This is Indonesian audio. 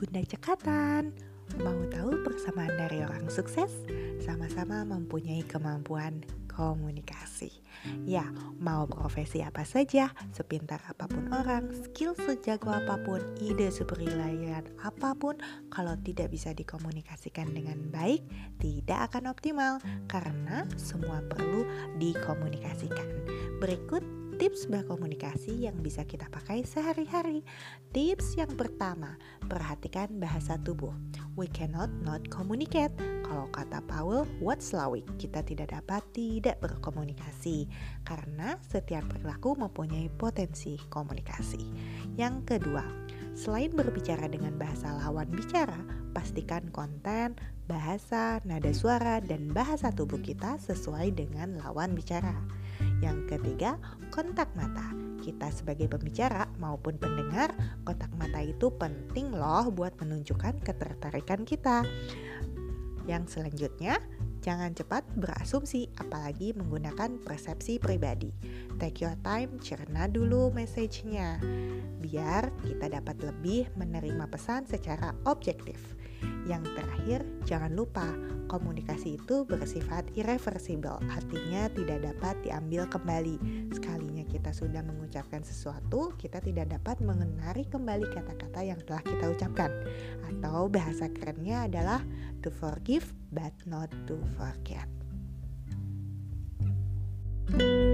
pendekatan. Mau tahu persamaan dari orang sukses? Sama-sama mempunyai kemampuan komunikasi. Ya, mau profesi apa saja, sepintar apa pun orang, skill sejago apa pun, ide sebrilian apa pun, kalau tidak bisa dikomunikasikan dengan baik, tidak akan optimal karena semua perlu dikomunikasikan. Berikut tips berkomunikasi yang bisa kita pakai sehari-hari. Tips yang pertama, perhatikan bahasa tubuh. We cannot not communicate. Kalau kata Paul Watzlawick, kita tidak dapat tidak berkomunikasi karena setiap perilaku mempunyai potensi komunikasi. Yang kedua, selain berbicara dengan bahasa lawan bicara, pastikan konten, bahasa, nada suara, dan bahasa tubuh kita sesuai dengan lawan bicara. Yang ketiga, kontak mata. Kita sebagai pembicara maupun pendengar, kontak mata itu penting loh buat menunjukkan ketertarikan kita. Yang selanjutnya, jangan cepat berasumsi apalagi menggunakan persepsi pribadi. Take your time, cerna dulu message-nya. Biar kita dapat lebih menerima pesan secara objektif. Yang terakhir, jangan lupa komunikasi itu bersifat irreversible, artinya tidak dapat diambil kembali. Sekalinya kita sudah mengucapkan sesuatu, kita tidak dapat mengenari kembali kata-kata yang telah kita ucapkan. Atau bahasa kerennya adalah to forgive but not to forget. thank you